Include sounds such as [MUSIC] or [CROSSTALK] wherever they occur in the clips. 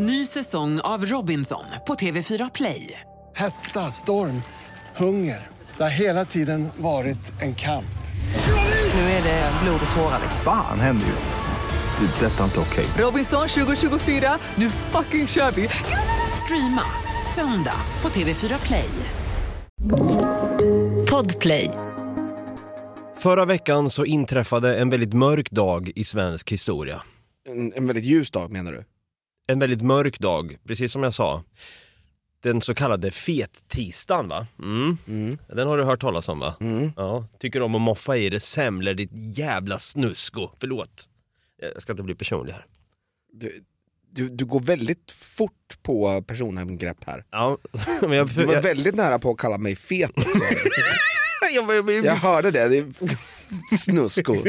Ny säsong av Robinson på TV4 Play. Hetta, storm, hunger. Det har hela tiden varit en kamp. Nu är det blod och tårar. liksom. Fan händer just nu. Det. är Detta är inte okej. Robinson 2024, nu fucking kör vi! Streama söndag på TV4 Play. Podplay. Förra veckan så inträffade en väldigt mörk dag i svensk historia. En, en väldigt ljus dag menar du? En väldigt mörk dag, precis som jag sa. Den så kallade fet-tisdagen va? Mm. Den har du hört talas om va? Ja. Tycker om att moffa i det semlor ditt jävla snusko. Förlåt. Jag ska inte bli personlig här. Du, du, du går väldigt fort på personangrepp här. Ja, [LAUGHS] men jag, Du var jag, väldigt nära på att kalla mig fet [LAUGHS] jag, jag, jag, Jag hörde det, det är snusko. [LAUGHS]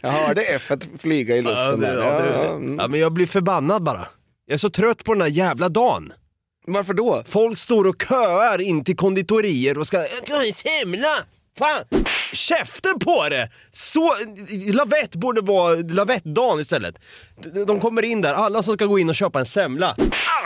Jag hörde F flyga i Ja, luften det- där. ja, mm. ja, men jag blir förbannad bara. Jag är så trött på den där jävla dagen. Varför då? Folk står och köar in till konditorier och ska “Jag ska ha en semla!” Fan! Käften på det! Så, lavett borde vara lavettdagen istället. De- kommer in där, alla som ska gå in och köpa en semla,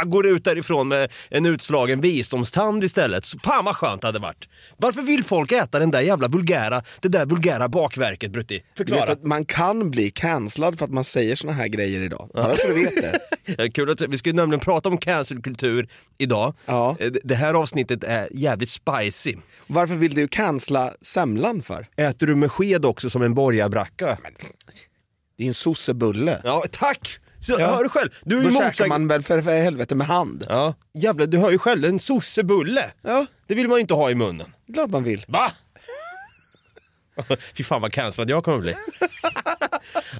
ah, går ut därifrån med en utslagen visdomstand istället. Så Fan vad skönt det hade varit. Varför vill folk äta den där jävla vulgära, det där vulgära bakverket Brutti? Förklara. att man kan bli cancellad för att man säger såna här grejer idag. Bara så du vet det. [LAUGHS] Ja, Kul att, vi ska ju nämligen prata om cancelkultur idag. Ja. Eh, Det här avsnittet är jävligt spicy. Varför vill du cancella semlan för? Äter du med sked också som en borgarbracka? Det är en sossebulle. Ja, tack! Så, Ja. Hör du själv? Du är Då ju käkar man väl för, för helvete med hand? Ja, jävlar du hör ju själv, en sossebulle. Ja, Det vill man ju inte ha i munnen. klart man vill. Va? [LAUGHS] Fy fan vad cancellad jag kommer bli. [LAUGHS]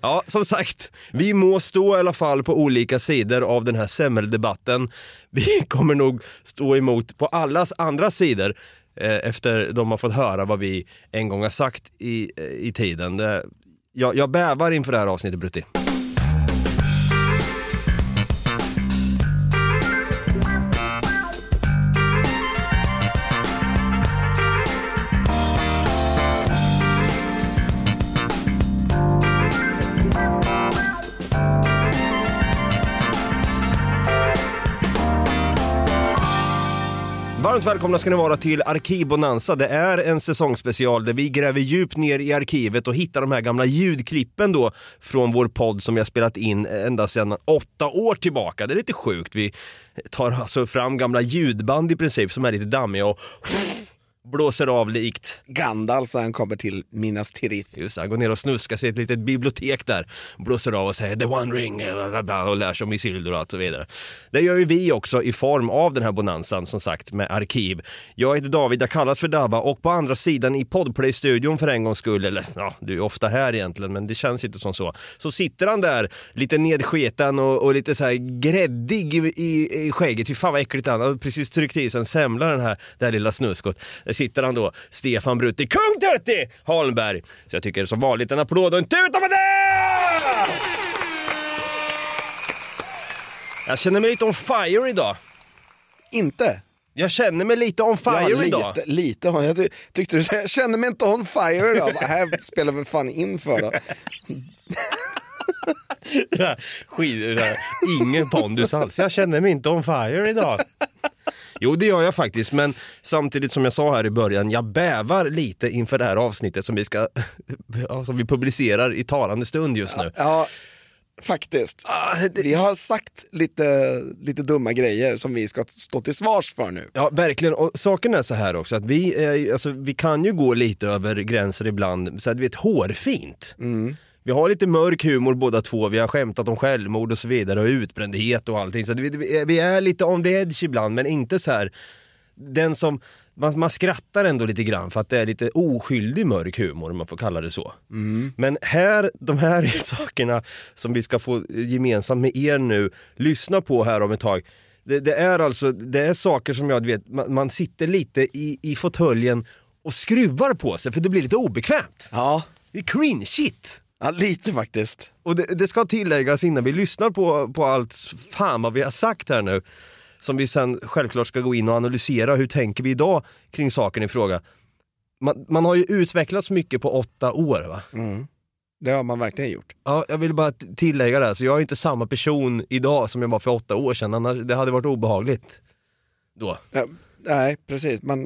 Ja, som sagt, vi må stå i alla fall på olika sidor av den här semmeldebatten. Vi kommer nog stå emot på allas andra sidor Eh, efter de har fått höra vad vi en gång har sagt i, eh, i tiden. Det, jag, jag bävar inför det här avsnittet Brutti. Varmt välkomna ska ni vara till Arkivbonanza. Det är en säsongsspecial där vi gräver djupt ner i arkivet och hittar de här gamla ljudklippen då från vår podd som vi har spelat in ända sedan åtta år tillbaka. Det är lite sjukt. Vi tar alltså fram gamla ljudband i princip som är lite dammiga och blåser av likt Gandalf när han kommer till Minas Tirith. Just det, han går ner och snuskar sig i ett litet bibliotek där, blåser av och säger the one ring och lär sig om Isildur och allt så vidare. Det gör ju vi också i form av den här bonanzan som sagt med arkiv. Jag heter David, jag kallas för Dabba och på andra sidan i Podplay-studion för en gångs skull, eller ja, du är ofta här egentligen men det känns inte som så. Så sitter han där lite nedsketen och, och lite så här gräddig i, i, i skägget. Fy fan vad äckligt han har precis tryckt i sig en semla den här, det här lilla snuskot. Sitter han då, Stefan Brutti, kung Tutti Holmberg. Så jag tycker det som vanligt en applåd och en tuta med det! Jag känner mig lite on fire idag. Inte? Jag känner mig lite on fire ja, idag. lite, lite. har Jag ty- tyckte du jag känner mig inte on fire idag. Bara, här spelar vi fan in för då. Skit, ingen pondus alls. Jag känner mig inte on fire idag. Jo, det gör jag faktiskt, men samtidigt som jag sa här i början, jag bävar lite inför det här avsnittet som vi, ska, [LAUGHS] som vi publicerar i talande stund just nu. Ja, faktiskt. Vi har sagt lite, lite dumma grejer som vi ska stå till svars för nu. Ja, verkligen. Och saken är så här också, att vi, alltså, vi kan ju gå lite över gränser ibland, så att du vet, hårfint. Vi har lite mörk humor båda två, vi har skämtat om självmord och så vidare och utbrändhet och allting. Så vi, vi- är lite on the edge ibland, men inte så här den som, man, man skrattar ändå lite grann för att det är lite oskyldig mörk humor om man får kalla det så. Men här, de här [LAUGHS] sakerna som vi ska få gemensamt med er nu lyssna på här om ett tag. Det, det är alltså, det är saker som jag vet, man, man sitter lite i, i fåtöljen och skruvar på sig för det blir lite obekvämt. Ja, Det är cringe-shit. Ja lite faktiskt. Och det, det ska tilläggas innan vi lyssnar på, på allt fan vad vi har sagt här nu, som vi sen självklart ska gå in och analysera, hur tänker vi idag kring saken i fråga. Man, man har ju utvecklats mycket på åtta år va? Det har man verkligen gjort. Ja, jag vill bara tillägga det, här, så jag är inte samma person idag som jag var för åtta år sedan, annars, det hade varit obehagligt. Då. Ja, nej, precis. Man,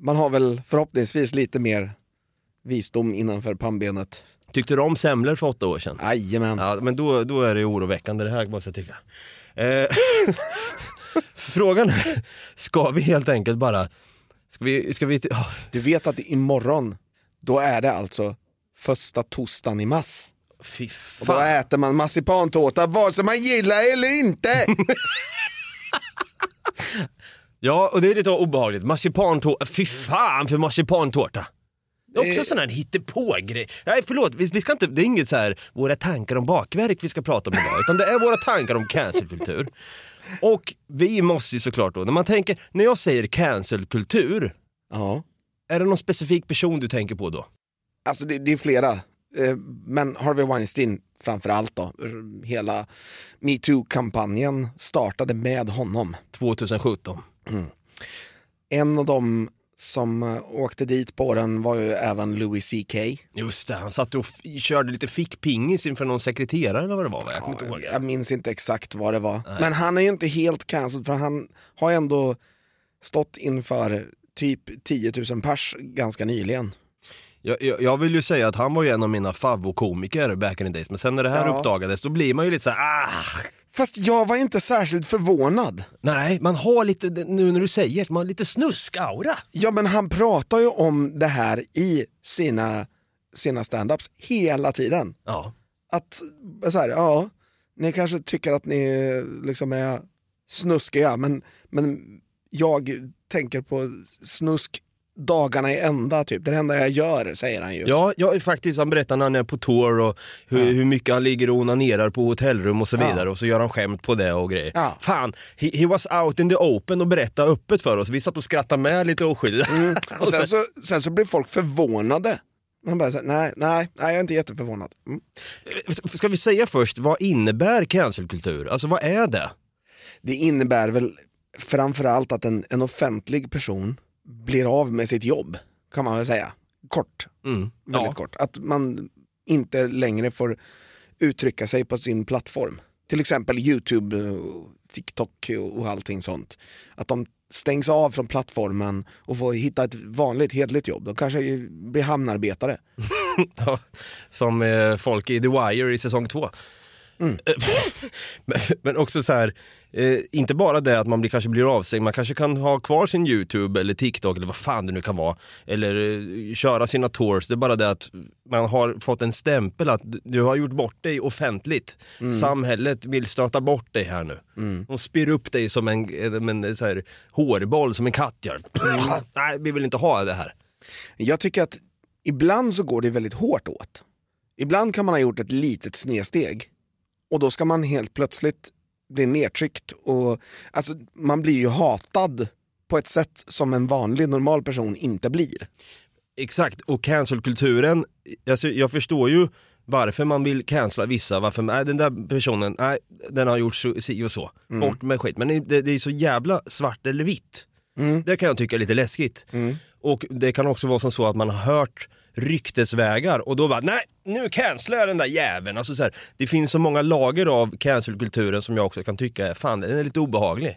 man har väl förhoppningsvis lite mer visdom innanför pannbenet. Tyckte du om semlor för åtta år sedan? Jajamän. Ja, men då, då är det oroväckande det här måste jag tycka. Eh, [LAUGHS] frågan är, ska vi helt enkelt bara, ska vi, ska vi, oh, Du vet att imorgon, då är det alltså första torsdagen i mars. fy Och då fan. äter man marsipantårta vare sig man gillar eller inte. [LAUGHS] Ja, och det är lite obehagligt. Marsipantårta, fy fan för marsipantårta. Det är också sån här hittepå-grej. Nej förlåt, vi, vi ska inte, det är inget så här våra tankar om bakverk vi ska prata om idag, utan det är våra tankar om cancelkultur. Och vi måste ju såklart då, när man tänker, när jag säger cancelkultur, ja. är det någon specifik person du tänker på då? Alltså det, det är flera. Eh, Men Harvey Weinstein framför allt då. Hela metoo-kampanjen startade med honom. 2017. En av dem som eh, åkte dit på den var ju även Louis CK. Just det, han satt och körde lite fickpingis inför någon sekreterare eller vad det var va? Jag kommer inte ihåg. Jag minns inte exakt vad det var. Men han är ju inte helt cancelled för han har ju ändå stått inför typ 10 000 pers ganska nyligen. Jag, jag, jag vill ju säga att han var ju en av mina favvokomiker back in the days, men sen när det här Ja. uppdagades då blir man ju lite så här, ah! Fast jag var inte särskilt förvånad. Nej, man har lite, nu när du säger det, man har lite snusk-aura. Ja men han pratar ju om det här i sina, sina standups hela tiden. Ja. Att, så här, ja, ni kanske tycker att ni liksom är snuskiga men, men jag tänker på snusk dagarna i ända typ. Det enda jag gör säger han ju. Ja, jag är faktiskt, han berättar när han är på tour och hur, hur mycket han ligger och onanerar på hotellrum och så Ja. vidare och så gör han skämt på det och grejer. Ja. Fan, he, he was out in the open och berättade öppet för oss. Vi satt och skrattade med lite oskyldigt. [LAUGHS] Och sen, så, sen så blir folk förvånade. Man bara nej, nej, nej, jag är inte jätteförvånad. Mm. Ska vi säga först, vad innebär cancelkultur? Alltså vad är det? Det innebär väl framförallt att en, en offentlig person blir av med sitt jobb, kan man väl säga. Kort, Mm. väldigt Ja. kort. Att man inte längre får uttrycka sig på sin plattform. Till exempel YouTube, TikTok och allting sånt. Att de stängs av från plattformen och får hitta ett vanligt hederligt jobb. De kanske blir hamnarbetare. [LAUGHS] Ja, som eh, folk i The Wire i säsong två. Mm. [LAUGHS] men, också så här, eh, inte bara det att man blir, kanske blir avstängd, man kanske kan ha kvar sin YouTube eller TikTok eller vad fan det nu kan vara. Eller eh, köra sina tours, det är bara det att man har fått en stämpel att du- har gjort bort dig offentligt. Mm. Samhället vill stöta bort dig här nu. De spyr upp dig som en, en, en så här, hårboll, som en katt gör. Mm. [LAUGHS] Nej, vi vill inte ha det här. Jag tycker att ibland så går det väldigt hårt åt. Ibland kan man ha gjort ett litet snedsteg och då ska man helt plötsligt bli nedtryckt och alltså, man blir ju hatad på ett sätt som en vanlig normal person inte blir. Exakt, och cancelkulturen, alltså jag förstår ju varför man vill cancella vissa, varför, nej den där personen, nej den har gjort si och så, bort med skit. Men det, det är så jävla svart eller vitt. Det kan jag tycka är lite läskigt. Och det kan också vara som så att man har hört ryktesvägar och då bara, nej nu cancelar jag den där jäveln. Alltså så här, det finns så många lager av cancelkulturen som jag också kan tycka är, fan den är lite obehaglig.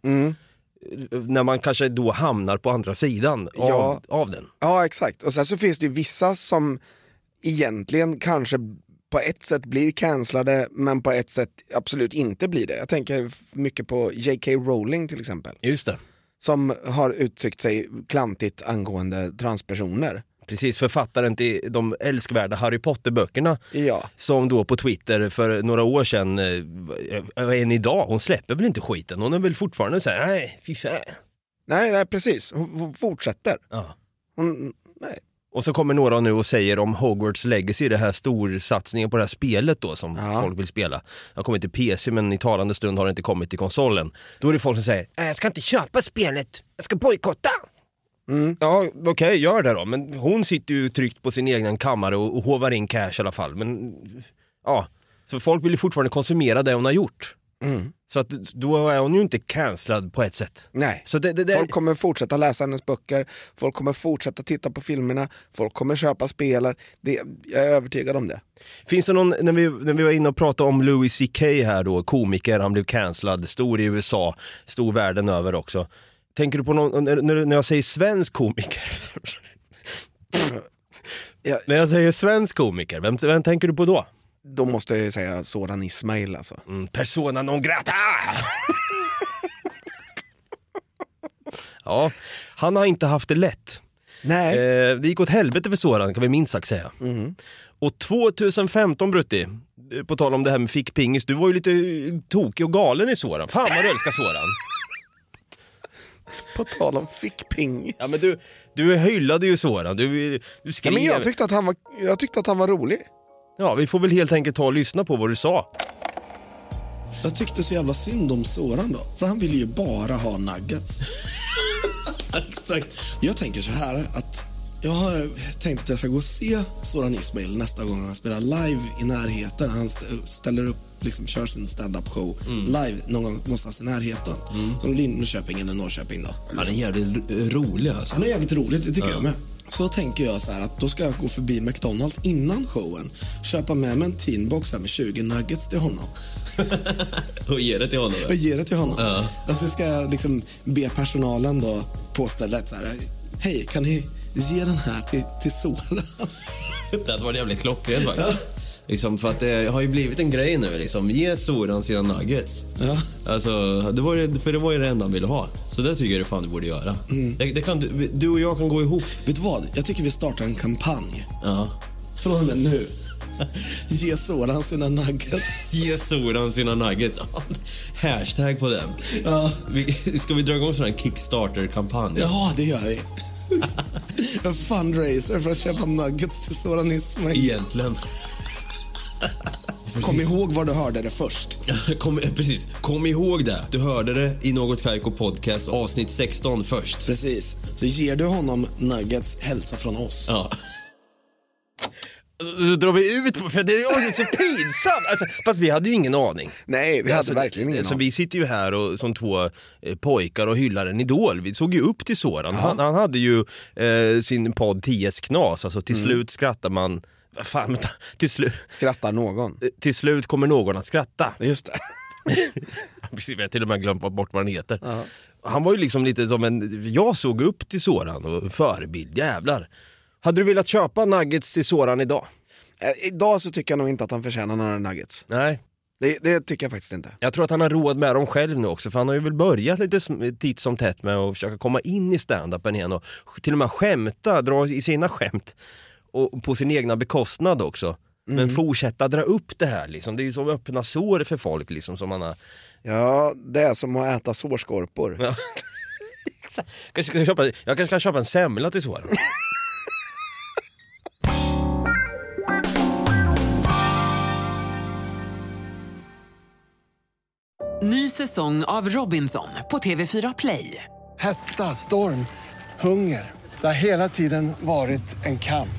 När man kanske då hamnar på andra sidan av, Ja. av den. Ja exakt, och sen så finns det ju vissa som egentligen kanske på ett sätt blir cancellade men på ett sätt absolut inte blir det. Jag tänker mycket på J.K. Rowling till exempel. Just det. Som har uttryckt sig klantigt angående transpersoner. Precis, författaren till de älskvärda Harry Potter-böckerna Ja. som då på Twitter för några år sedan, eh, än idag, hon släpper väl inte skiten? Hon är väl fortfarande såhär, nej fy fan. Nej, nej precis, hon, hon fortsätter. Ja. Hon, nej. Och så kommer några nu och säger om Hogwarts Legacy, det här storsatsningen på det här spelet då som Ja. folk vill spela. Det har kommit till PC men i talande stund har det inte kommit till konsolen. Då är det folk som säger, "Äh, jag ska inte köpa spelet, jag ska bojkotta. Ja okej, gör det då. Men hon sitter ju tryggt på sin egen kammare och, och hovar in cash i alla fall. Men ja, så folk vill ju fortfarande konsumera det hon har gjort. Så att då är hon ju inte cancellad på ett sätt. Nej. Så det, det, det, Folk kommer fortsätta läsa hennes böcker, folk kommer fortsätta titta på filmerna, folk kommer köpa spelet. Det, jag är övertygad om det. Finns det någon, när vi, när vi var inne och pratade om Louis CK här då, komiker, han blev cancellad, stor i USA, stor världen över också. Tänker du på någon, när, när jag säger svensk komiker? Ja, när jag säger svensk komiker, vem, vem tänker du på då? då måste jag ju säga Soran Ismail alltså. Mm, persona non grata! ja, han har inte haft det lätt. Nej. Eh, det gick åt helvete för Soran kan vi minst sagt säga. Och 2015 Brutti, på tal om det här med fickpingis, du var ju lite tokig och galen i Soran. Fan vad du älskar Soran. [LAUGHS] På tal om fickpingis. Ja men du, du hyllade ju Soran, du, du Ja, skrev... men jag, tyckte att han var, jag tyckte att han var rolig. Ja, vi får väl helt enkelt ta och lyssna på vad du sa. Jag tyckte så jävla synd om Soran då, för han ville ju bara ha nuggets. [LAUGHS] Exakt. Jag tänker så här att jag har tänkt att jag ska gå och se Soran Ismail nästa gång han spelar live i närheten. Han st- ställer upp, liksom kör sin stand-up show live någon gång någonstans i närheten. Som Linköping eller Norrköping då. Han är jävligt rolig alltså. Han är jävligt roligt, det tycker jag med. Så tänker jag så här att då ska jag gå förbi McDonalds innan showen, köpa med mig en tinbox här med 20 nuggets till honom [LAUGHS] Och ge det till honom. och ge det till honom. Och så ska jag liksom be personalen då på stället så här, hej kan ni ge den här till, till Soran? [LAUGHS] Det hade varit jävligt klockrent faktiskt. Liksom för att det har ju blivit en grej nu liksom. Ge Soran sina nuggets. Ja. Alltså, det var ju, för det var ju det enda han ville ha. Så det tycker jag fan du borde göra. Det, det kan, du, och jag kan gå ihop. Vet du vad? Jag tycker vi startar en kampanj Ja. från och med nu. Ge Soran sina nuggets. [LAUGHS] Ge Soran sina nuggets. Hashtag på den. Ja, Vi, ska vi dra igång här Kickstarter-kampanj? ja det gör vi. [LAUGHS] en fundraiser för att köpa nuggets till Soran Ismail. Egentligen. Kom ihåg var du hörde det först. [LAUGHS] Kom, precis. Kom ihåg det. Du hörde det i Något Kaiko Podcast avsnitt 16 först. Precis. Så ger du honom nuggets, hälsa från oss. Ja. Då drar vi ut på, för det är så pinsamt. Alltså, fast vi hade ju ingen aning. Nej, vi Alltså, hade verkligen ingen alltså, aning. Vi sitter ju här och, som två eh, pojkar och hyllar en idol. Vi såg ju upp till Soran. Han, han hade ju eh, sin podd 10s knas, alltså till slut skrattar man Fan, vänta. Till, slu Skrattar någon? eh, till slut kommer någon att skratta. Just det. [LAUGHS] Vi har till och med glömt bort vad han heter. Han var ju liksom lite som en, jag såg upp till Soran och förebild, jävlar. Hade du velat köpa nuggets till Soran idag? Eh, Idag så tycker jag nog inte att han förtjänar några nuggets. Nej, Det, det tycker jag faktiskt inte. Jag tror att han har råd med dem själv nu också för han har ju väl börjat lite titt som tätt med att försöka komma in i standupen igen och till och med skämta, dra i sina skämt och på sin egna bekostnad också. Men fortsätta dra upp det här liksom. Det är ju som öppna sår för folk liksom som man har... Ja, det är som att äta sårskorpor. Ja. [LAUGHS] kanske ska köpa, jag kanske ska köpa en semla till Soran. Ny säsong av Robinson på TV4 Play. Hetta, storm, hunger. Det har hela tiden varit en kamp.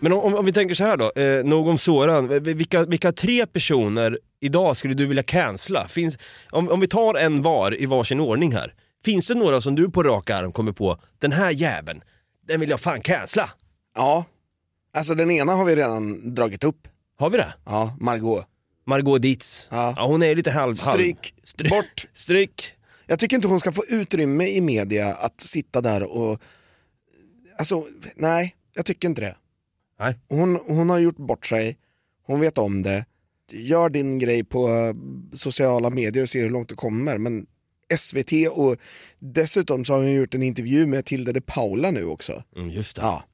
Men om, om vi tänker så här då, eh, nog om Soran, vilka, vilka tre personer idag skulle du vilja cancella? Finns, om, om vi tar en var i varsin ordning här, finns det några som du på rak arm kommer på, den här jäveln, den vill jag fan cancella? Ja, alltså den ena har vi redan dragit upp. Har vi det? Ja, Margot. Margot Dietz. Ja. hon är lite halv... halv Stryk. Stryk. Bort. [LAUGHS] Stryk. Jag tycker inte hon ska få utrymme i media att sitta där och... Alltså, nej, jag tycker inte det. Nej. Hon, hon har gjort bort sig, hon vet om det. gör din grej på eh, sociala medier och se hur långt du kommer. Men SVT och dessutom så har hon gjort en intervju med Tilde de Paula nu också. Mm, just det. Ja,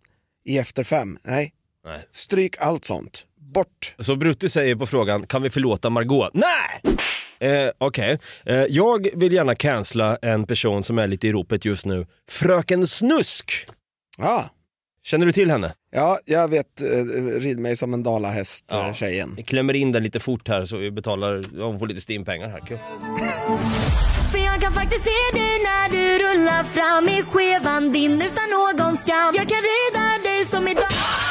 i Efter fem. Nej, Nej. stryk allt sånt. Bort. Så Brutti säger på frågan, kan vi förlåta Margot? Nej! Eh, Okej, eh, jag vill gärna cancella en person som är lite i ropet just nu. Fröken Snusk! Ja, Känner du till henne? ja jag vet eh, Rid mig som en dalahäst eh, tjejen. Vi klämmer in den lite fort här så vi betalar, ja, hon får lite stimpengar här. Kul. För jag kan faktiskt se dig när du rullar fram i skevan din utan någon skam. Jag kan rida dig som idag.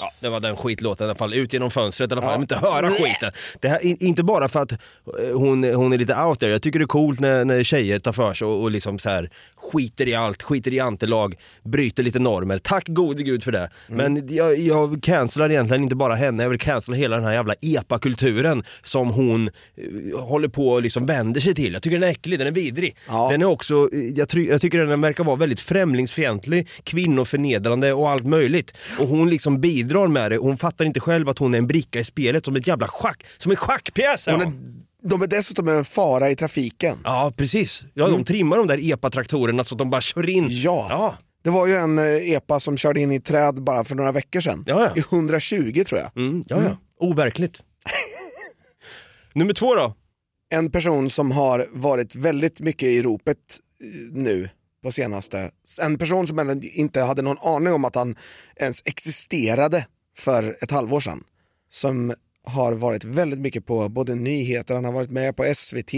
Ja, det var den skitlåten i alla fall. Ut genom fönstret i alla fall. Jag vill inte höra skiten. Det här, inte bara för att eh, hon, hon är lite out there. Jag tycker det är coolt när, när tjejer tar för sig och, och liksom så här, skiter i allt, skiter i antelag, bryter lite normer. Tack gode gud för det. Men jag, jag cancelar egentligen inte bara henne, jag vill cancella hela den här jävla epakulturen som hon eh, håller på och liksom vänder sig till. Jag tycker den är äcklig, den är vidrig. Ja. Den är också, eh, jag, try, jag tycker den verkar vara väldigt främlingsfientlig, kvinnoförnedrande och allt möjligt. Och hon liksom bidrar med det, hon fattar inte själv att hon är en bricka i spelet som ett jävla schack, som en schackpjäs. är Hon är, de är dessutom en fara i trafiken. Ja precis, ja, de trimmar de där epatraktorerna så att de bara kör in. Ja. ja. Det var ju en eh, epa som körde in i träd bara för några veckor sedan. Ja. I 120 tror jag. Mm, ja, ja. Overkligt. [LAUGHS] Nummer två då? En person som har varit väldigt mycket i ropet eh, nu på senaste. En person som inte hade någon aning om att han ens existerade för ett halvår sedan. Som har varit väldigt mycket på både nyheter, han har varit med på SVT.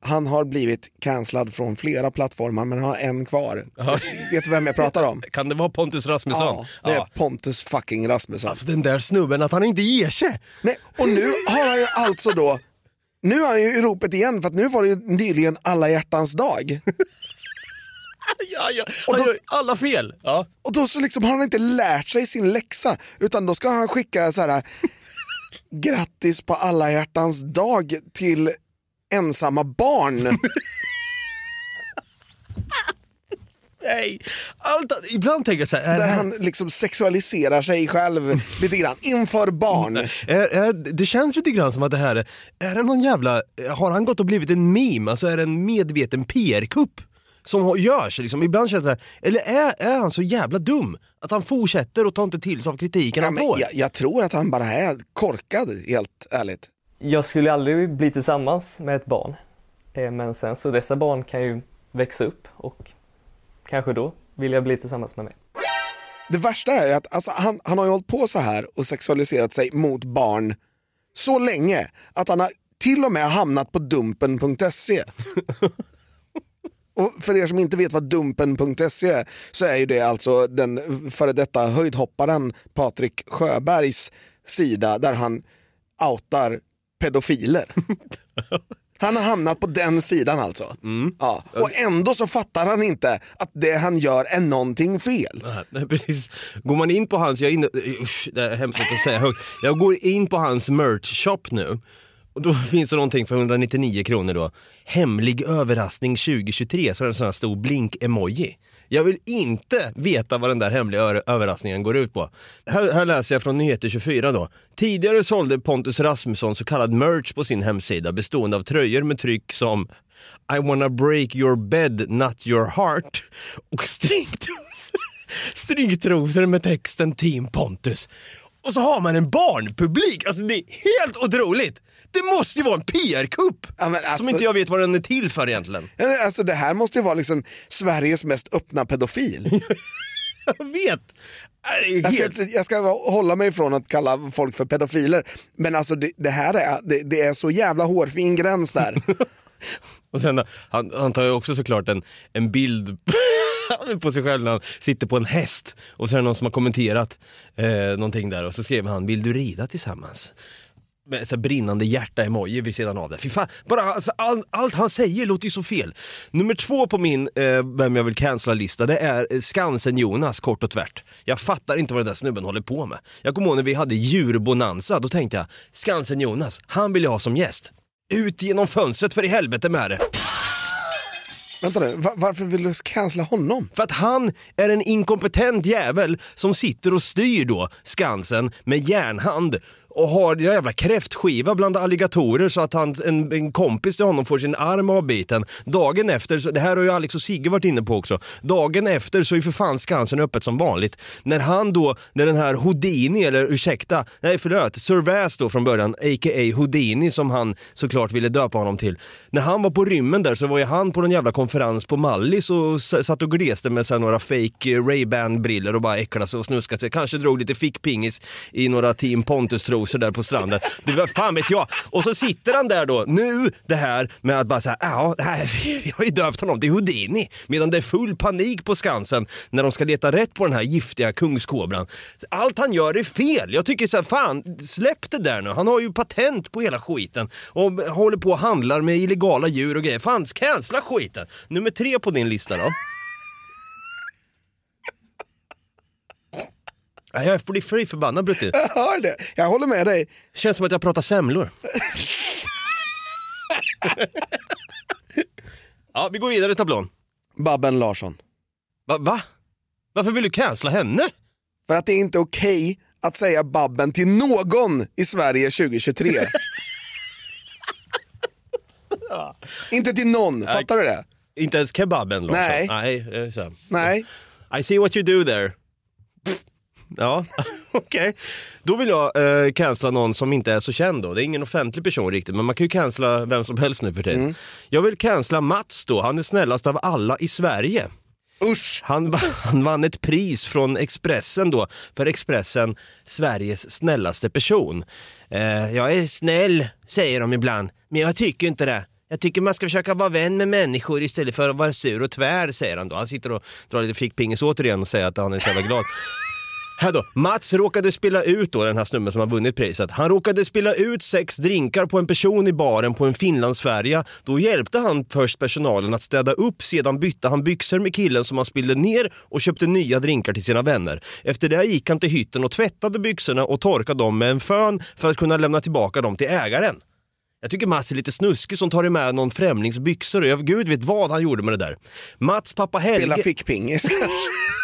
Han har blivit cancellad från flera plattformar men har en kvar. Vet du vem jag pratar om? Kan det vara Pontus Rasmusson? Ja, det är Pontus fucking Rasmusson. Alltså den där snubben, att han inte ger sig. Nej, och nu har han ju alltså då, nu är han ju i ropet igen för att nu var det ju nyligen alla hjärtans dag. [LAUGHS] Ja, ja. Han gör alla fel. Ja. Och då så liksom har han inte lärt sig sin läxa utan då ska han skicka så här [LAUGHS] grattis på alla hjärtans dag till ensamma barn. [LAUGHS] Nej. Allt, ibland tänker jag så här, Där han liksom sexualiserar sig själv lite grann inför barn. Är, det känns lite grann som att det här är, är det någon jävla, har han gått och blivit en meme? Alltså är det en medveten PR-kupp? Som görs liksom, ibland känns det här, eller är, är han så jävla dum? Att han fortsätter och tar inte till sig av kritiken Ja, han får? jag, jag tror att han bara är korkad helt ärligt. Jag skulle aldrig bli tillsammans med ett barn. Eh, Men sen så dessa barn kan ju växa upp och kanske då vill jag bli tillsammans med mig. Det värsta är att alltså, han, han har ju hållit på så här och sexualiserat sig mot barn så länge att han har till och med hamnat på dumpen.se. [LAUGHS] Och för er som inte vet vad dumpen.se är så är ju det alltså den före detta höjdhopparen Patrik Sjöbergs sida där han outar pedofiler. [LAUGHS] Han har hamnat på den sidan alltså. Ja. Och ändå så fattar han inte att det han gör är någonting fel. Nej, precis. Går man in på hans, jag är inne, usch, det är hemskt att säga högt. Jag går in på hans merch shop nu och då [LAUGHS] finns det någonting för 199 kronor då. Hemlig överraskning 2023, så är det en sån här stor blink-emoji. Jag vill inte veta vad den där hemliga överraskningen går ut på. Här, här läser jag från Nyheter 24 då. Tidigare sålde Pontus Rasmusson så kallad merch på sin hemsida bestående av tröjor med tryck som I wanna break your bed, not your heart och [LAUGHS] stringtrosor stringtrosor med texten Team Pontus. Och så har man en barnpublik, alltså det är helt otroligt! Det måste ju vara en PR-kupp! Ja, alltså- Som inte jag vet vad den är till för egentligen. Alltså det här måste ju vara liksom Sveriges mest öppna pedofil. [LAUGHS] Jag vet! Är Jag ska, jag ska hålla mig från att kalla folk för pedofiler, men alltså det, det här är, det, det är så jävla hårfin gräns där. [LAUGHS] Och sen, han, han tar ju också såklart en, en bild [LAUGHS] på sig själv när han sitter på en häst. Och så är det någon som har kommenterat eh, någonting där och så skrev han, vill du rida tillsammans? Med så brinnande hjärta-emoji vid sidan av det. Fy fan, bara, alltså, all, allt han säger låter ju så fel. Nummer två på min eh, vem jag vill cancella-lista, det är eh, Skansen-Jonas kort och tvärt. Jag fattar inte vad den där snubben håller på med. Jag kommer ihåg när vi hade djurbonanza, då tänkte jag, Skansen-Jonas, han vill jag ha som gäst. Ut genom fönstret för i helvete med det. Vänta nu, va- varför vill du cancella honom? För att han är en inkompetent jävel som sitter och styr då Skansen med järnhand och har en jävla kräftskiva bland alligatorer så att han, en, en kompis till honom får sin arm avbiten. Dagen efter, så, det här har ju Alex och Sigge varit inne på också, dagen efter så är ju för fan Skansen öppet som vanligt. När han då, när den här Houdini, eller ursäkta, nej förlåt, Sir Väs då från början, a.k.a. Houdini som han såklart ville döpa honom till. När han var på rymmen där så var ju han på någon jävla konferens på Mallis och satt och gleste med så några fake eh, Ray-Ban briller och bara äcklade sig och snuskade sig. Kanske drog lite fickpingis i några Team Pontus-trosor där på stranden. Det var fan vet jag. Och så sitter han där då, nu det här med att bara säga ja, här, [LAUGHS] vi har ju döpt honom till Houdini. Medan det är full panik på Skansen när de ska leta rätt på den här giftiga kungskobran. Allt han gör är fel. Jag tycker så här, fan släpp det där nu. Han har ju patent på hela skiten och håller på och handlar med illegala djur och grejer. Fan, cancella skiten. Nummer tre på din lista då. Jag blir fly förbannad Brutti. [LAUGHS] Jag hör det, jag håller med dig. Känns som att jag pratar semlor. [LAUGHS] ja, vi går vidare i tablån. Babben Larsson. Va? va? Varför vill du cancella henne? För att det är inte okej att säga Babben till någon i Sverige 2023. [LAUGHS] inte till någon, fattar du det? Inte ens kebaben Larsson? Nej. Nej. I see what you do there. Ja, [LAUGHS] okej. Då vill jag eh, cancella någon som inte är så känd då. Det är ingen offentlig person riktigt, men man kan ju cancella vem som helst nu för tiden. Mm. Jag vill cancella Mats då, han är snällast av alla i Sverige. Usch! Han, [LAUGHS] han vann ett pris från Expressen då, för Expressen Sveriges snällaste person. Eh, jag är snäll, säger de ibland, men jag tycker inte det. Jag tycker man ska försöka vara vän med människor istället för att vara sur och tvär, säger han då. Han sitter och drar lite fickpingis återigen och säger att han är så jävla glad. [LAUGHS] Här då, Mats råkade spela ut då den här snubben som har vunnit priset. Han råkade spela ut sex drinkar på en person i baren på en Finlandsfärja. Då hjälpte han först personalen att städa upp, sedan bytte han byxor med killen som han spillde ner och köpte nya drinkar till sina vänner. Efter det gick han till hytten och tvättade byxorna och torkade dem med en fön för att kunna lämna tillbaka dem till ägaren. Jag tycker Mats är lite snuskig som tar med någon främlings byxor och jag gud vet vad han gjorde med det där. Mats pappa Helge... Spela fickpingis. [LAUGHS]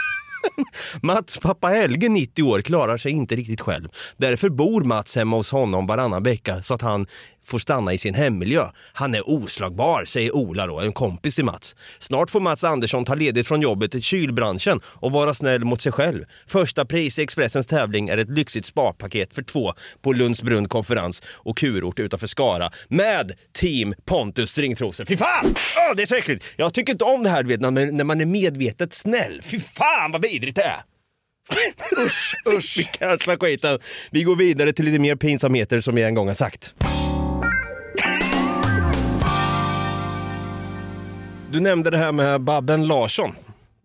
[LAUGHS] Mats pappa Helge, 90 år, klarar sig inte riktigt själv. Därför bor Mats hemma hos honom varannan vecka så att han får stanna i sin hemmiljö. Han är oslagbar, säger Ola då, en kompis till Mats. Snart får Mats Andersson ta ledigt från jobbet i kylbranschen och vara snäll mot sig själv. Första pris i Expressens tävling är ett lyxigt spapaket för två på Lundsbrunn konferens och kurort utanför Skara med Team Pontus stringtrosor. Fy fan! Åh, det är så äckligt! Jag tycker inte om det här vet, när man- är medvetet snäll. Fy fan vad vidrigt det är! usch, [LAUGHS] usch. Vi cancelar skiten. Vi går vidare till lite mer pinsamheter som jag en gång har sagt. Du nämnde det här med Babben Larsson.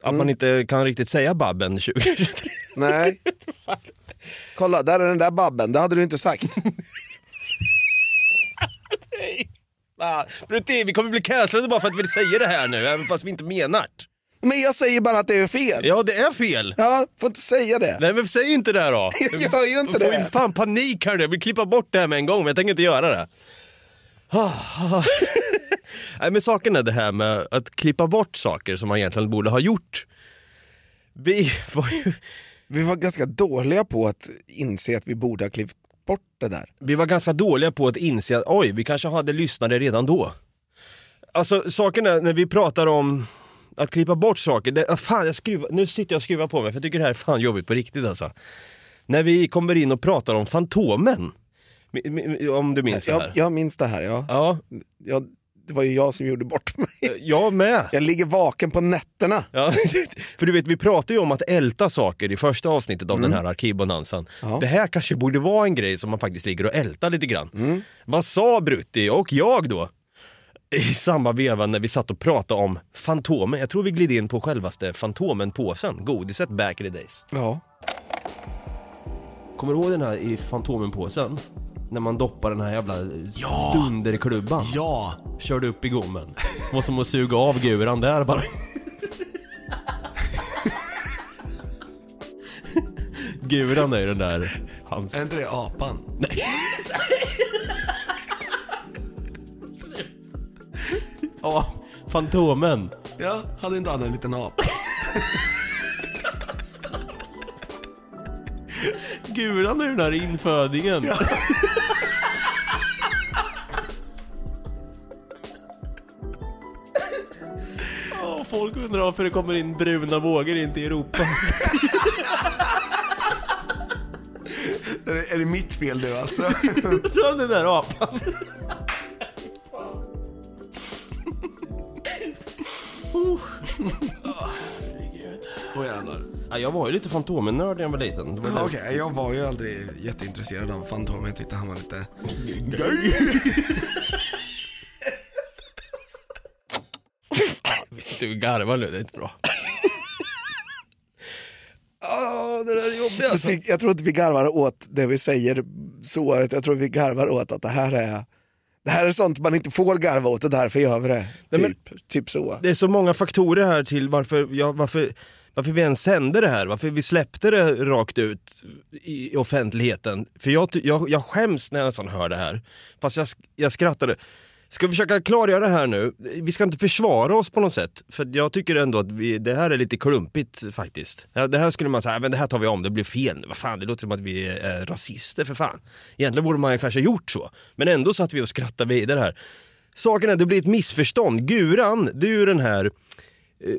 Att man inte kan riktigt säga Babben [LAUGHS] 2023. Nej. Kolla, där är den där Babben, det hade du inte sagt. Ah, Brutti, vi kommer bli cancellade bara för att vi säger det här nu, även fast vi inte menar det. Men jag säger bara att det är fel. Ja, det är fel. Ja, får inte säga det. Nej men säg inte det då. [LAUGHS] Jag gör ju inte Jag får det. fan panik här nu. Jag vill klippa bort det här med en gång, men jag tänker inte göra det. Nej men saken är det här med att klippa bort saker som man egentligen borde ha gjort. Vi var ju, Vi var ganska dåliga på att inse att vi borde ha klippt bort det där. vi var ganska dåliga på att inse att oj, vi kanske hade lyssnare redan då. Alltså saken är, när vi pratar om att klippa bort saker, det, ah, fan, jag skruvar, nu sitter jag och skruvar på mig för jag tycker det här är fan jobbigt på riktigt alltså. När vi kommer in och pratar om Fantomen, om du minns det Jag, här. jag minns det här, ja. Ja, Jag, det var ju jag som gjorde bort mig. jag med. Jag ligger vaken på nätterna. Ja, [LAUGHS] för du vet, vi pratar ju om att älta saker i första avsnittet av den här arkivbonanzan. Ja. Det här kanske borde vara en grej som man faktiskt ligger och ältar lite grann. Vad sa Brutti och jag då? I samma veva när vi satt och pratade om Fantomen. Jag tror vi gled in på självaste Fantomen-påsen, godiset back in the days. Ja. Kommer du ihåg den här i Fantomen-påsen? När man doppar den här jävla ja. dunderklubban. Ja! Körde upp i gommen. Var som att suga av guran där bara. Guran är ju den där hans... Är inte det apan? Nej. Ja, Fantomen. Ja, hade inte han en liten apa? Guran i den här infödingen. Ja, folk undrar varför det kommer in bruna vågor in till Europa. Är det, är mitt fel nu alltså? [LAUGHS] Som den där apan. Jävlar. Ja, jag var ju lite Fantomen-nörd när jag var liten. Det var. Okej, jag var ju aldrig jätteintresserad av Fantomen. Jag tyckte han var lite... Vi sitter och garvar nu, det är inte bra. [LAUGHS] Ah, det där är jobbigt alltså. Jag tror inte vi garvar åt det vi säger så, jag tror vi garvar åt att det här är det här är sånt man inte får garva åt och därför gör vi det. Nej, Typ, men- typ så. Det är så många faktorer här till varför, ja, varför, varför vi ens sände det här, varför vi släppte det rakt ut i offentligheten. För jag, jag, jag skäms när jag nästan hör det här. Fast jag, jag skrattade. Ska vi försöka klargöra det här nu? Vi ska inte försvara oss på något sätt. För jag tycker ändå att vi, det här är lite klumpigt faktiskt. Det här skulle man säga, men det här tar vi om, det blir fel. Vad fan, det låter som att vi är rasister för fan. Egentligen borde man kanske gjort så. Men ändå satt vi och skrattade vidare här. Saken är, det blir ett missförstånd. Guran, du är ju den här eh,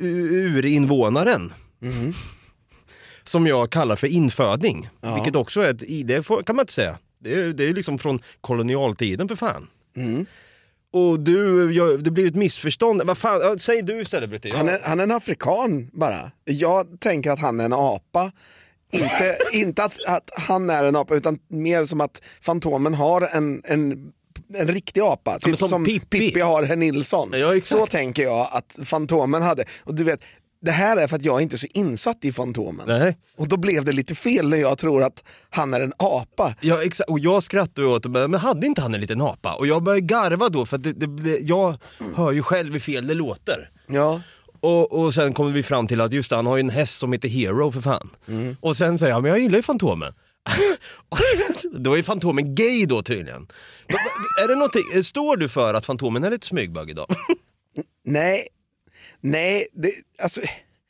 urinvånaren. Som jag kallar för inföding. Ja. Vilket också är ett, i- det får- kan man inte säga. Det är, det är liksom från kolonialtiden för fan. Mm. Och du, jag, det blir ett missförstånd. Vad fan, säg du istället Brutti. Han är, han är en afrikan bara. Jag tänker att han är en apa. Inte, [LAUGHS] inte att, att han är en apa utan mer som att Fantomen har en, en, en riktig apa. Typ men som som, Pippi. Pippi. har herr Nilsson. Ja. Så tänker jag att Fantomen hade. Och du vet, det här är för att jag inte är så insatt i Fantomen. Nej. Och då blev det lite fel när jag tror att han är en apa. Ja exakt, och jag skrattade åt det, men hade inte han en liten apa? Och jag började garva då för att det, det, jag hör ju själv hur fel det låter. Ja. Och, och sen kommer vi fram till att just det, han har ju en häst som heter Hero för fan. Mm. Och sen säger han, men jag gillar ju Fantomen. [LAUGHS] då är Fantomen gay då tydligen. Då, är det någonting, står du för att Fantomen är lite smygbög idag? [LAUGHS] Nej, nej, det, alltså...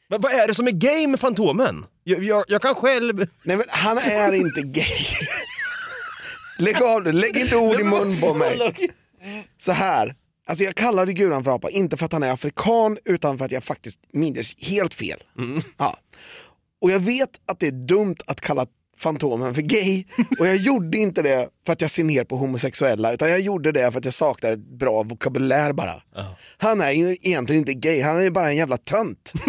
Men vad är det som är gay med Fantomen? Jag, jag, jag kan själv... Nej men han är inte gay. [LAUGHS] Lägg av nu, lägg inte ord i mun på mig. Så här, alltså jag kallade Guran för apa, inte för att han är afrikan utan för att jag faktiskt minns helt fel. Ja. Och jag vet att det är dumt att kalla Fantomen för gay och jag gjorde inte det för att jag ser ner på homosexuella utan jag gjorde det för att jag saknar ett bra vokabulär bara. Han är ju egentligen inte gay, han är ju bara en jävla tönt. [LAUGHS]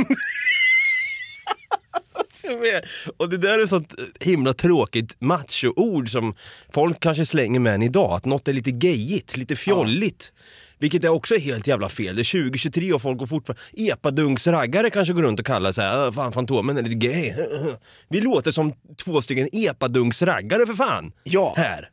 Och det där är sånt himla tråkigt macho-ord som folk kanske slänger med än idag. Att något är lite gayigt, lite fjolligt. Vilket är också helt jävla fel. Det är 2023 och folk går fortfarande... Epadunksraggare kanske går runt och kallar sig här, fan Fantomen är lite gay. [LAUGHS] Vi låter som två stycken epadunksraggare för fan. Ja. Här.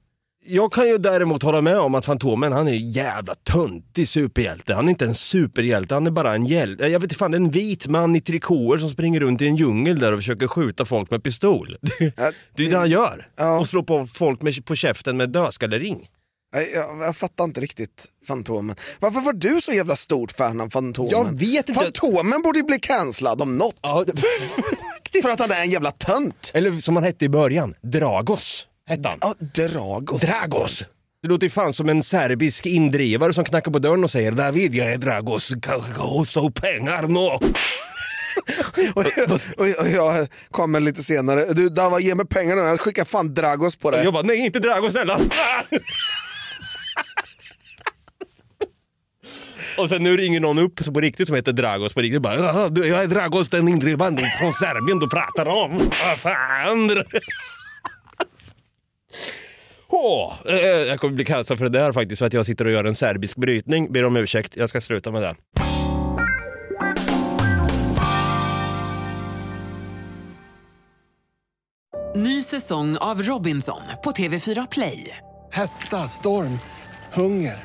Jag kan ju däremot hålla med om att Fantomen, han är en jävla töntig superhjälte. Han är inte en superhjälte, han är bara en hjälte. Jag vet inte fan, det är en vit man i trikåer som springer runt i en djungel där och försöker skjuta folk med pistol. [LAUGHS] Det, det är ju det han gör. Och slå på folk med, på käften med dödskallering. Jag, jag, jag fattar inte riktigt Fantomen. Varför var du så jävla stort fan av Fantomen? Jag vet inte. Fantomen borde ju bli cancellad om något. [LAUGHS] För att han är en jävla tönt. Eller som han hette i början, Dragos hette han. Ja, Dragos. Dragos! Det låter ju fan som en serbisk indrivare som knackar på dörren och säger David, jag är Dragos, så pengar nu. [LAUGHS] och, och, och jag kommer lite senare. Du Dava, ge mig pengarna, jag skickar fan Dragos på det. Jag bara, nej inte Dragos snälla! [LAUGHS] Och sen nu ringer någon upp på riktigt som heter Dragos på riktigt. Bara, "Jaha, du, jag är Dragos den indrivande från Serbien du pratar om. Vad fan! Åh, eh, jag kommer bli kallad för det där faktiskt för att jag sitter och gör en serbisk brytning. Ber om ursäkt, jag ska sluta med det. Ny säsong av Robinson på TV4 Play. Hetta, storm, hunger.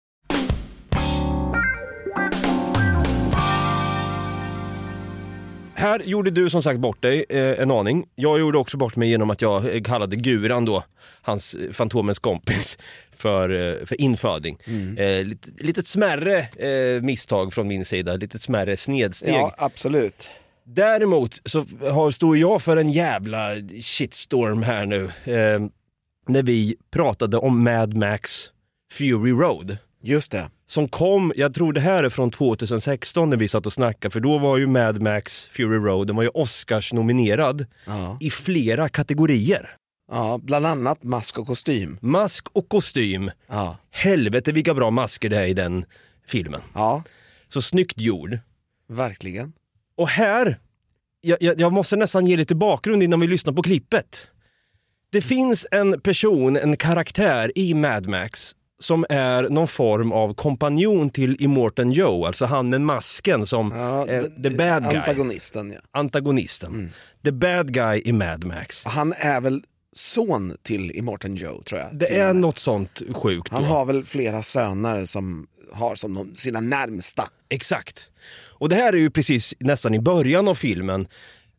Här gjorde du som sagt bort dig eh, en aning. Jag gjorde också bort mig genom att jag eh, kallade Guran då, hans eh, Fantomens kompis, [LAUGHS] för, eh, för inföding. Mm. Eh, lite, litet smärre eh, misstag från min sida, lite smärre snedsteg. Ja, absolut. Däremot så har, står jag för en jävla shitstorm här nu. Eh, när vi pratade om Mad Max Fury Road. Just det. Som kom, jag tror det här är från 2016 när vi satt och snackade, för då var ju Mad Max Fury Road, den var ju Oscars nominerad Ja. i flera kategorier. ja, bland annat mask och kostym. Mask och kostym. Ja. Helvete vilka bra masker det är i den filmen. Ja, Så snyggt gjord. verkligen. Och här, jag, jag, jag måste nästan ge lite bakgrund innan vi lyssnar på klippet. Det finns en person, en karaktär i Mad Max som är någon form av kompanjon till Immortan Joe, alltså han med masken som Ja, eh, the bad guy. Antagonisten, ja. Antagonisten. The bad guy i Mad Max. Han är väl son till Immortan Joe, tror jag. Det är med. något sånt sjukt. Han då. har väl flera söner som har som de, sina närmsta. Exakt. Och det här är ju precis nästan i början av filmen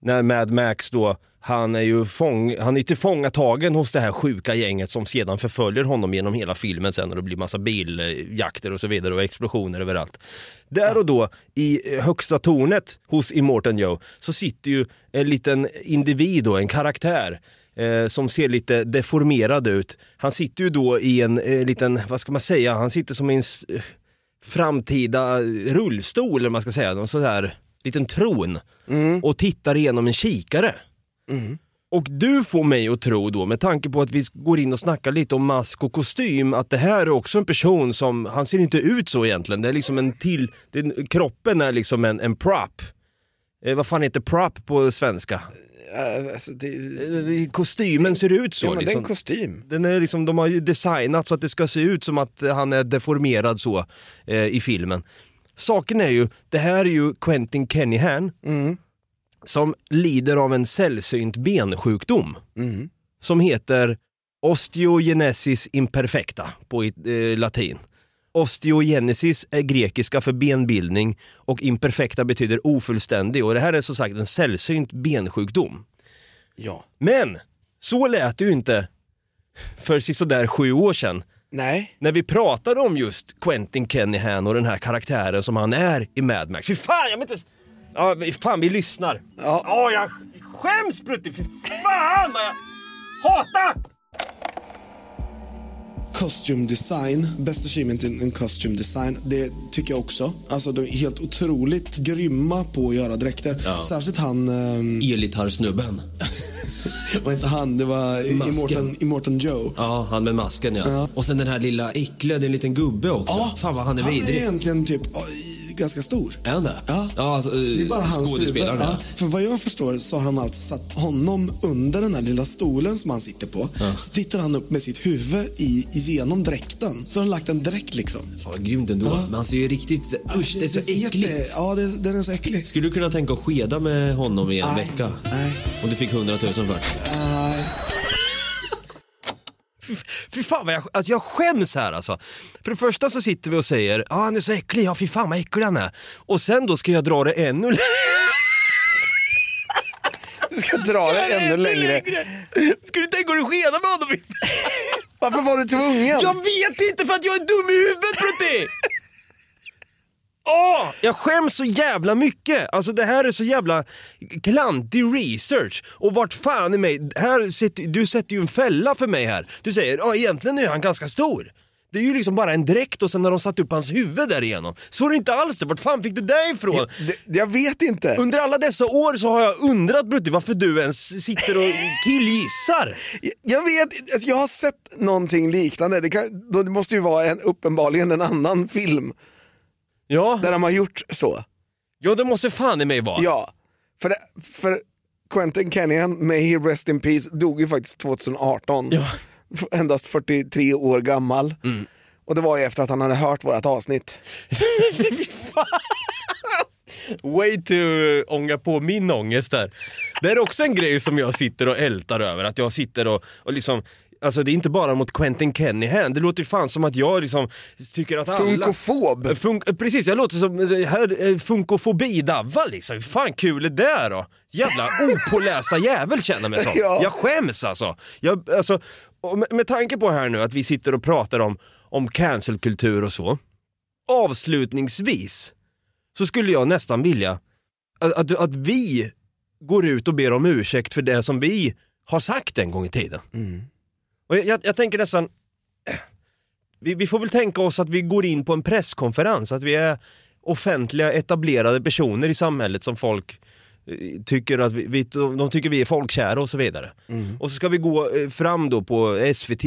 när Mad Max då, han är ju fång, han är tillfångatagen hos det här sjuka gänget som sedan förföljer honom genom hela filmen sen och det blir massa biljakter och så vidare och explosioner överallt. Där och då i högsta tornet hos Immortan Joe så sitter ju en liten individ då, en karaktär eh, som ser lite deformerad ut. Han sitter ju då i en eh, liten, vad ska man säga, han sitter som i en framtida rullstol eller man ska säga, någon sån här liten tron och tittar igenom en kikare. Och du får mig att tro då, med tanke på att vi går in och snackar lite om mask och kostym, att det här är också en person som, han ser inte ut så egentligen, det är liksom en till, det, kroppen är liksom en, en prop. Eh, vad fan heter prop på svenska? Uh, alltså det, Eh, Kostymen ser ut så. ja, men det är liksom. en kostym. Den är liksom, de har ju designat så att det ska se ut som att han är deformerad så eh, i filmen. Saken är ju, det här är ju Quentin Kennyhan som lider av en sällsynt bensjukdom som heter osteogenesis imperfecta på eh, latin. Osteogenesis är grekiska för benbildning och imperfecta betyder ofullständig och det här är som sagt en sällsynt bensjukdom. Ja. Men så lät det ju inte för sådär sju år sedan. Nej. När vi pratade om just Quentin Kennyhan och den här karaktären som han är i Mad Max. Fy fan, jag vill inte... Ja, fan vi lyssnar. Ja. Åh, jag skäms Brutti, fy fan vad jag hatar! Costume design, best achievement in, in costume design, det tycker jag också. Alltså de är helt otroligt grymma på att göra dräkter. Ja. Särskilt han... ehm, [LAUGHS] Elgitarrsnubben. var inte han, det var Masken. Immortan, Immortan Joe. Ja, han med masken ja. Ja. Och sen den här lilla äckliga, det är en liten gubbe också. Ja. Fan vad han är Han är vidrig. egentligen typ ja, ganska stor. Är han det? Ja. ja alltså, Det är bara hans huvud. skådespelaren. Ja. Ja. För vad jag förstår så har de alltså satt honom under den här lilla stolen som han sitter på. Så tittar han upp med sitt huvud i, igenom dräkten. Så har de lagt en dräkt liksom. Fan vad grymt ändå. Men han ser ju riktigt... Usch, det är så äckligt. jätte- Ja, det, den är så äcklig. Skulle du kunna tänka att skeda med honom i en Nej. vecka? Nej. Om du fick 100 000 för det? Nej. Fy, fan vad jag, alltså jag skäms här alltså. För det första så sitter vi och säger, ja ah, han är så äcklig, ja fy fan vad äcklig han är. Och sen då ska jag dra det ännu längre. Du ska dra det ännu längre. Ska du tänka dig skeda med honom? Varför var du tvungen? Jag vet inte för att jag är dum i huvudet Brutti! Åh, jag skäms så jävla mycket. Alltså det här är så jävla klantig research. Och vart fan är mig, här sätter, du sätter ju en fälla för mig här. Du säger, ja egentligen är han ganska stor. Det är ju liksom bara en dräkt och sen har de satt upp hans huvud där igenom. Så är det inte alls det. Vart fan fick du det ifrån? Det, jag vet inte. Under alla dessa år så har jag undrat Brutti varför du ens sitter och killgissar. Jag- Jag vet, alltså jag har sett någonting liknande. Det, kan, det måste ju vara en, uppenbarligen en annan film Ja. där de har gjort så. Ja det måste fan i mig vara. Ja, för, det, för Quentin Kenyan, may he rest in peace, dog ju faktiskt 2018. [LAUGHS] Endast 43 år gammal. Mm. Och det var ju efter att han hade hört vårt avsnitt. [LAUGHS] Way to ånga på min ångest där. Det är också en grej som jag sitter och ältar över, att jag sitter och, och liksom Alltså det är inte bara mot Quentin Kennyhan, det låter ju fan som att jag liksom tycker att alla... Funkofob. Funk, precis, jag låter som eh, här, eh, funkofobi-Davva liksom. Hur fan kul är det då? Jävla opålästa jävel känner mig som. [LAUGHS] Ja. Jag skäms alltså. Jag, alltså med, med tanke på här nu att vi sitter och pratar om, om cancelkultur och så. Avslutningsvis så skulle jag nästan vilja att, att, att vi går ut och ber om ursäkt för det som vi har sagt en gång i tiden. Och jag, jag, tänker nästan, vi, vi får väl tänka oss att vi går in på en presskonferens, att vi är offentliga etablerade personer i samhället som folk eh, tycker att vi, vi, de tycker vi är folkkära och så vidare. Och så ska vi gå eh, fram då på SVT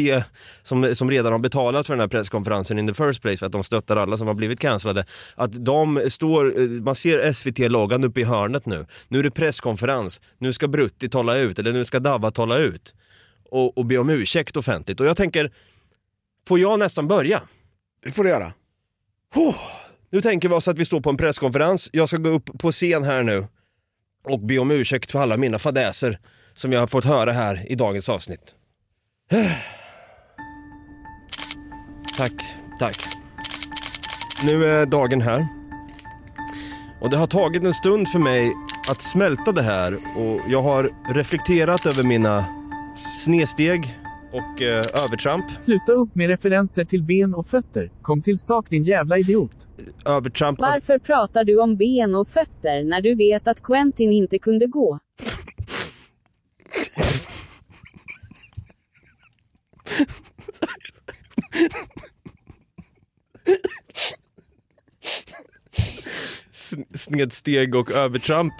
som, som redan har betalat för den här presskonferensen in the first place för att de stöttar alla som har blivit cancellade. Att de står, eh, man ser SVT-loggan uppe i hörnet nu. Nu är det presskonferens, nu ska Brutti tala ut eller nu ska Davva tala ut och, och be om ursäkt offentligt. Och jag tänker, får jag nästan börja? Det får du göra. Oh, nu tänker vi oss att vi står på en presskonferens, jag ska gå upp på scen här nu och be om ursäkt för alla mina fadäser som jag har fått höra här i dagens avsnitt. [SIGHS] Tack, tack. Nu är dagen här. Och det har tagit en stund för mig att smälta det här och jag har reflekterat över mina snedsteg och eh, övertramp. Sluta upp med referenser till ben och fötter. Kom till sak din jävla idiot. Övertramp. Varför pratar du om ben och fötter när du vet att Quentin inte kunde gå? sn- snedsteg och övertramp.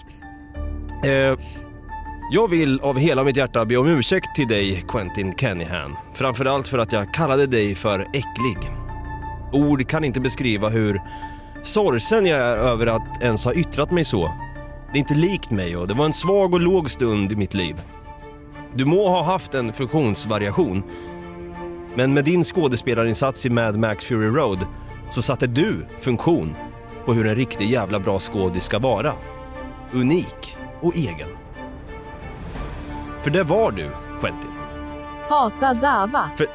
Eh, jag vill av hela mitt hjärta be om ursäkt till dig Quentin Kennyhan. Framförallt för att jag kallade dig för äcklig. Ord kan inte beskriva hur sorgsen jag är över att ens ha yttrat mig så. Det är inte likt mig och det var en svag och låg stund i mitt liv. Du må ha haft en funktionsvariation, men med din skådespelarinsats i Mad Max Fury Road så satte du funktion på hur en riktig jävla bra skådis ska vara. Unik och egen. För det var du, Quentin. Hata Dava. För...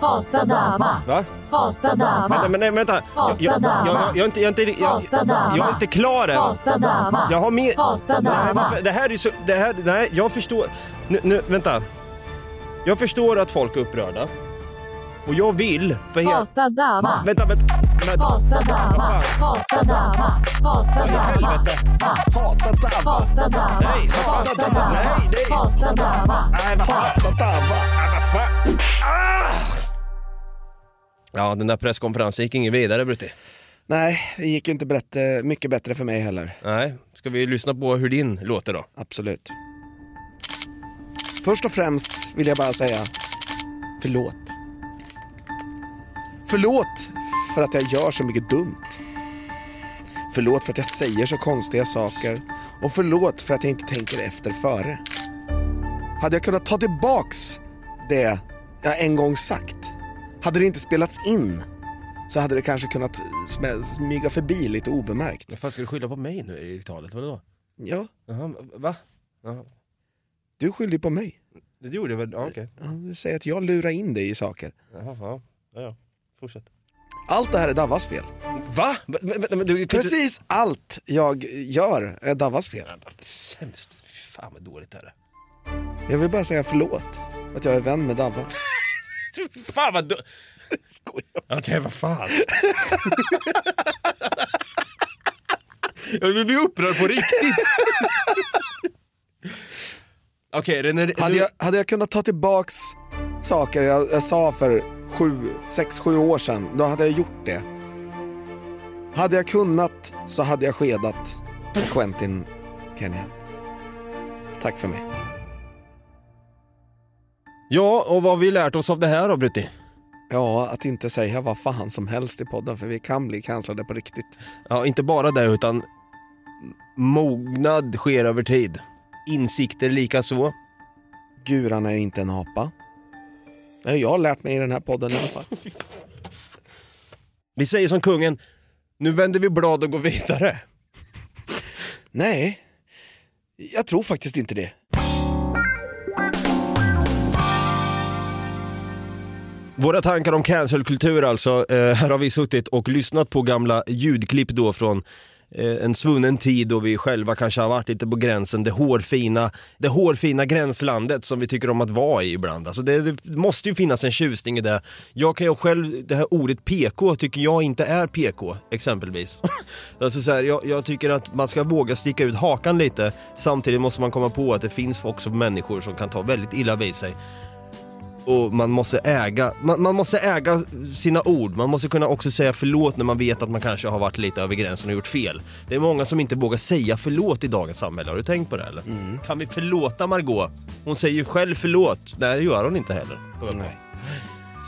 Hata Dava. Va? Hata Dava. Vänta, men nej, vänta. Jag, jag, jag, jag, jag, är inte, jag, är inte, jag, jag, jag är inte klar än. Hata Dava. Jag har mer... Hata Nej, Dava. varför? Det här är så... Det här, nej, jag förstår... Nu, nu, vänta. Jag förstår att folk är upprörda. Och jag vill för. Hata Dava. Vänta, vänta. Vänta. Hata Dava. Hata Dava. Hata Dava. Hata Dava. Hata Dava. Nej. Hata Dava. Nej, nej. Hata Dava. Nej, vad. Hata Dava. Nej, vad fan. Ah! Ja, den där presskonferensen gick ingen vidare, Brutti. Nej, det gick ju inte bättre, mycket bättre för mig heller. Nej, ska vi lyssna på hur din låter då? Absolut. Först och främst vill jag bara säga förlåt. Förlåt för att jag gör så mycket dumt. Förlåt för att jag säger så konstiga saker. Och förlåt för att jag inte tänker efter före. Hade jag kunnat ta tillbaks det jag en gång sagt, hade det inte spelats in, så hade det kanske kunnat sm- smyga förbi lite obemärkt. Vad fan ska du skylla på mig nu i talet? Vadå? Ja, Jaha, va? Jaha. du skyllde på mig. Det gjorde jag väl? Ja, okej. Ja, Du säger att jag lurar in dig i saker. Jaha, ja. Ja, ja. Fortsätt. Allt det här är Davas fel. Va? Men, du, Precis allt jag gör är Davas fel. Sämst. Fy Fan vad dåligt det här är. Jag vill bara säga förlåt att jag är vän med Davva. [LAUGHS] Fy Fan vad du... [LAUGHS] Skojar. Okej, vad fan. [LAUGHS] jag vill bli upprörd på riktigt. Okej, René... Hade jag, hade jag kunnat ta tillbaks saker jag, jag sa för sju, sex, sju år sedan, då hade jag gjort det. Hade jag kunnat så hade jag skedat Quentin Kenya. Tack för mig. Ja, och vad har vi lärt oss av det här då, Brutti? Ja, att inte säga vad fan som helst i podden för vi kan bli cancellade på riktigt. Ja, inte bara det utan Mognad sker över tid. Insikter lika så. Guran är inte en apa. Det har jag lärt mig i den här podden i alla fall. Vi säger som kungen, nu vänder vi blad och går vidare. Nej, jag tror faktiskt inte det. Våra tankar om cancelkultur alltså. Eh, här har vi suttit och lyssnat på gamla ljudklipp då från Eh, en svunnen tid då vi själva kanske har varit lite på gränsen, det hårfina, det hårfina gränslandet som vi tycker om att vara i ibland. Alltså det, det måste ju finnas en tjusning i det. Jag kan ju själv, det här ordet PK tycker jag inte är PK exempelvis. [LAUGHS] alltså så här, jag, jag tycker att man ska våga sticka ut hakan lite, samtidigt måste man komma på att det finns också människor som kan ta väldigt illa vid sig och man måste äga, man, man, måste äga sina ord, man måste kunna också säga förlåt när man vet att man kanske har varit lite över gränsen och gjort fel. Det är många som inte vågar säga förlåt i dagens samhälle, har du tänkt på det eller? Mm. Kan vi förlåta Margot? Hon säger ju själv förlåt, det gör hon inte heller. Nej.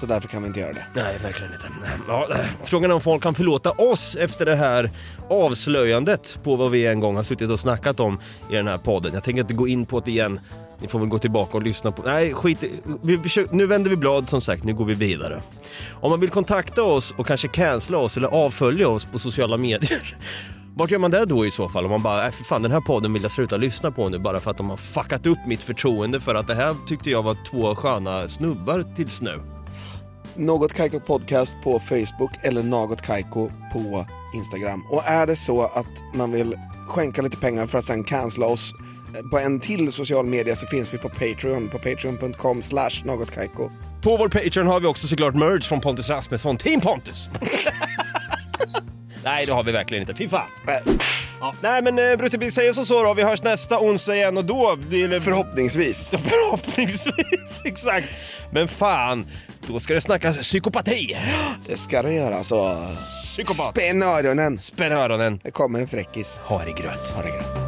Så därför kan vi inte göra det. Nej, verkligen inte. Ja, frågan är om folk kan förlåta oss efter det här avslöjandet på vad vi en gång har suttit och snackat om i den här podden. Jag tänker inte gå in på det igen. Ni får väl gå tillbaka och lyssna på... Nej, skit i- vi, försöker- Nu vänder vi blad som sagt, nu går vi vidare. Om man vill kontakta oss och kanske cancella oss eller avfölja oss på sociala medier. [LAUGHS] Vart gör man det då i så fall? Om man bara, äh, för fan den här podden vill jag sluta lyssna på nu bara för att de har fuckat upp mitt förtroende för att det här tyckte jag var två sköna snubbar tills nu. Något Kaiko Podcast på Facebook eller Något Kaiko på Instagram. Och är det så att man vill skänka lite pengar för att sen cancella oss på en till social media så finns vi på Patreon, på patreon.com slash Något Kaiko. På vår Patreon har vi också såklart merch från Pontus Rasmusson, Team Pontus! [LAUGHS] Nej, det har vi verkligen inte. Fy fan! Ja. Nej men eh, Brutte, vi säger så så då. Vi hörs nästa onsdag igen och då blir det... Förhoppningsvis. [LAUGHS] Förhoppningsvis, [LAUGHS] exakt. Men fan, då ska det snackas psykopati. Det ska det göra så. Psykopat. Spänn öronen. Spänn öronen. Det kommer en fräckis. Ha det gröt. Ha det gröt.